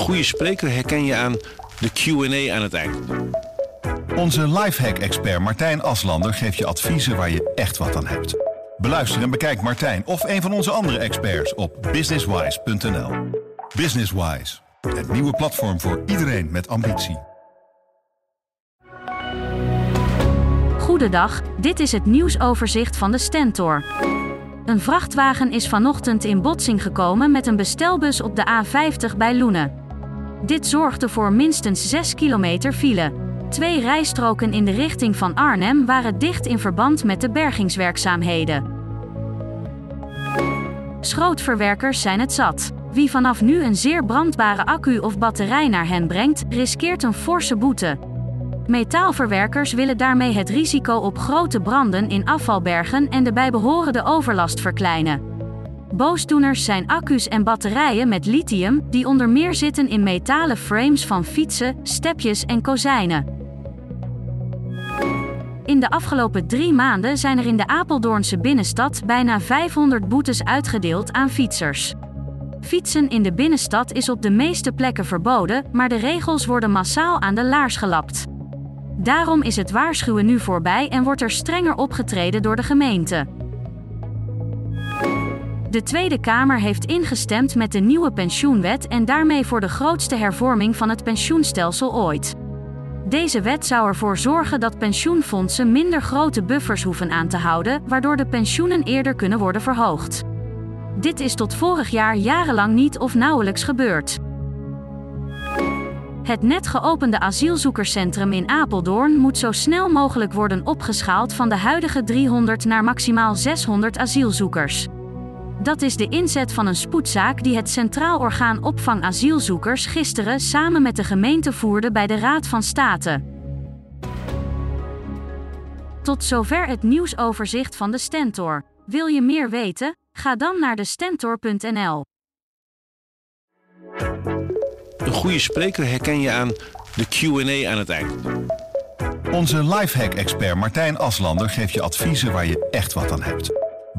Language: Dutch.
goede spreker herken je aan de Q&A aan het eind. Onze lifehack-expert Martijn Aslander geeft je adviezen waar je echt wat aan hebt. Beluister en bekijk Martijn of een van onze andere experts op businesswise.nl. Businesswise, het nieuwe platform voor iedereen met ambitie. Goedendag, dit is het nieuwsoverzicht van de Stentor. Een vrachtwagen is vanochtend in botsing gekomen met een bestelbus op de A50 bij Loenen. Dit zorgde voor minstens 6 kilometer file. Twee rijstroken in de richting van Arnhem waren dicht in verband met de bergingswerkzaamheden. Schrootverwerkers zijn het zat. Wie vanaf nu een zeer brandbare accu of batterij naar hen brengt, riskeert een forse boete. Metaalverwerkers willen daarmee het risico op grote branden in afvalbergen en de bijbehorende overlast verkleinen. Boosdoeners zijn accu's en batterijen met lithium, die onder meer zitten in metalen frames van fietsen, stepjes en kozijnen. In de afgelopen drie maanden zijn er in de Apeldoornse binnenstad bijna 500 boetes uitgedeeld aan fietsers. Fietsen in de binnenstad is op de meeste plekken verboden, maar de regels worden massaal aan de laars gelapt. Daarom is het waarschuwen nu voorbij en wordt er strenger opgetreden door de gemeente. De Tweede Kamer heeft ingestemd met de nieuwe pensioenwet en daarmee voor de grootste hervorming van het pensioenstelsel ooit. Deze wet zou ervoor zorgen dat pensioenfondsen minder grote buffers hoeven aan te houden, waardoor de pensioenen eerder kunnen worden verhoogd. Dit is tot vorig jaar jarenlang niet of nauwelijks gebeurd. Het net geopende asielzoekerscentrum in Apeldoorn moet zo snel mogelijk worden opgeschaald van de huidige 300 naar maximaal 600 asielzoekers. Dat is de inzet van een spoedzaak die het Centraal Orgaan Opvang Asielzoekers gisteren samen met de gemeente voerde bij de Raad van State. Tot zover het nieuwsoverzicht van de Stentor. Wil je meer weten? Ga dan naar de stentor.nl. Een goede spreker herken je aan de Q&A aan het eind. Onze lifehack-expert Martijn Aslander geeft je adviezen waar je echt wat aan hebt.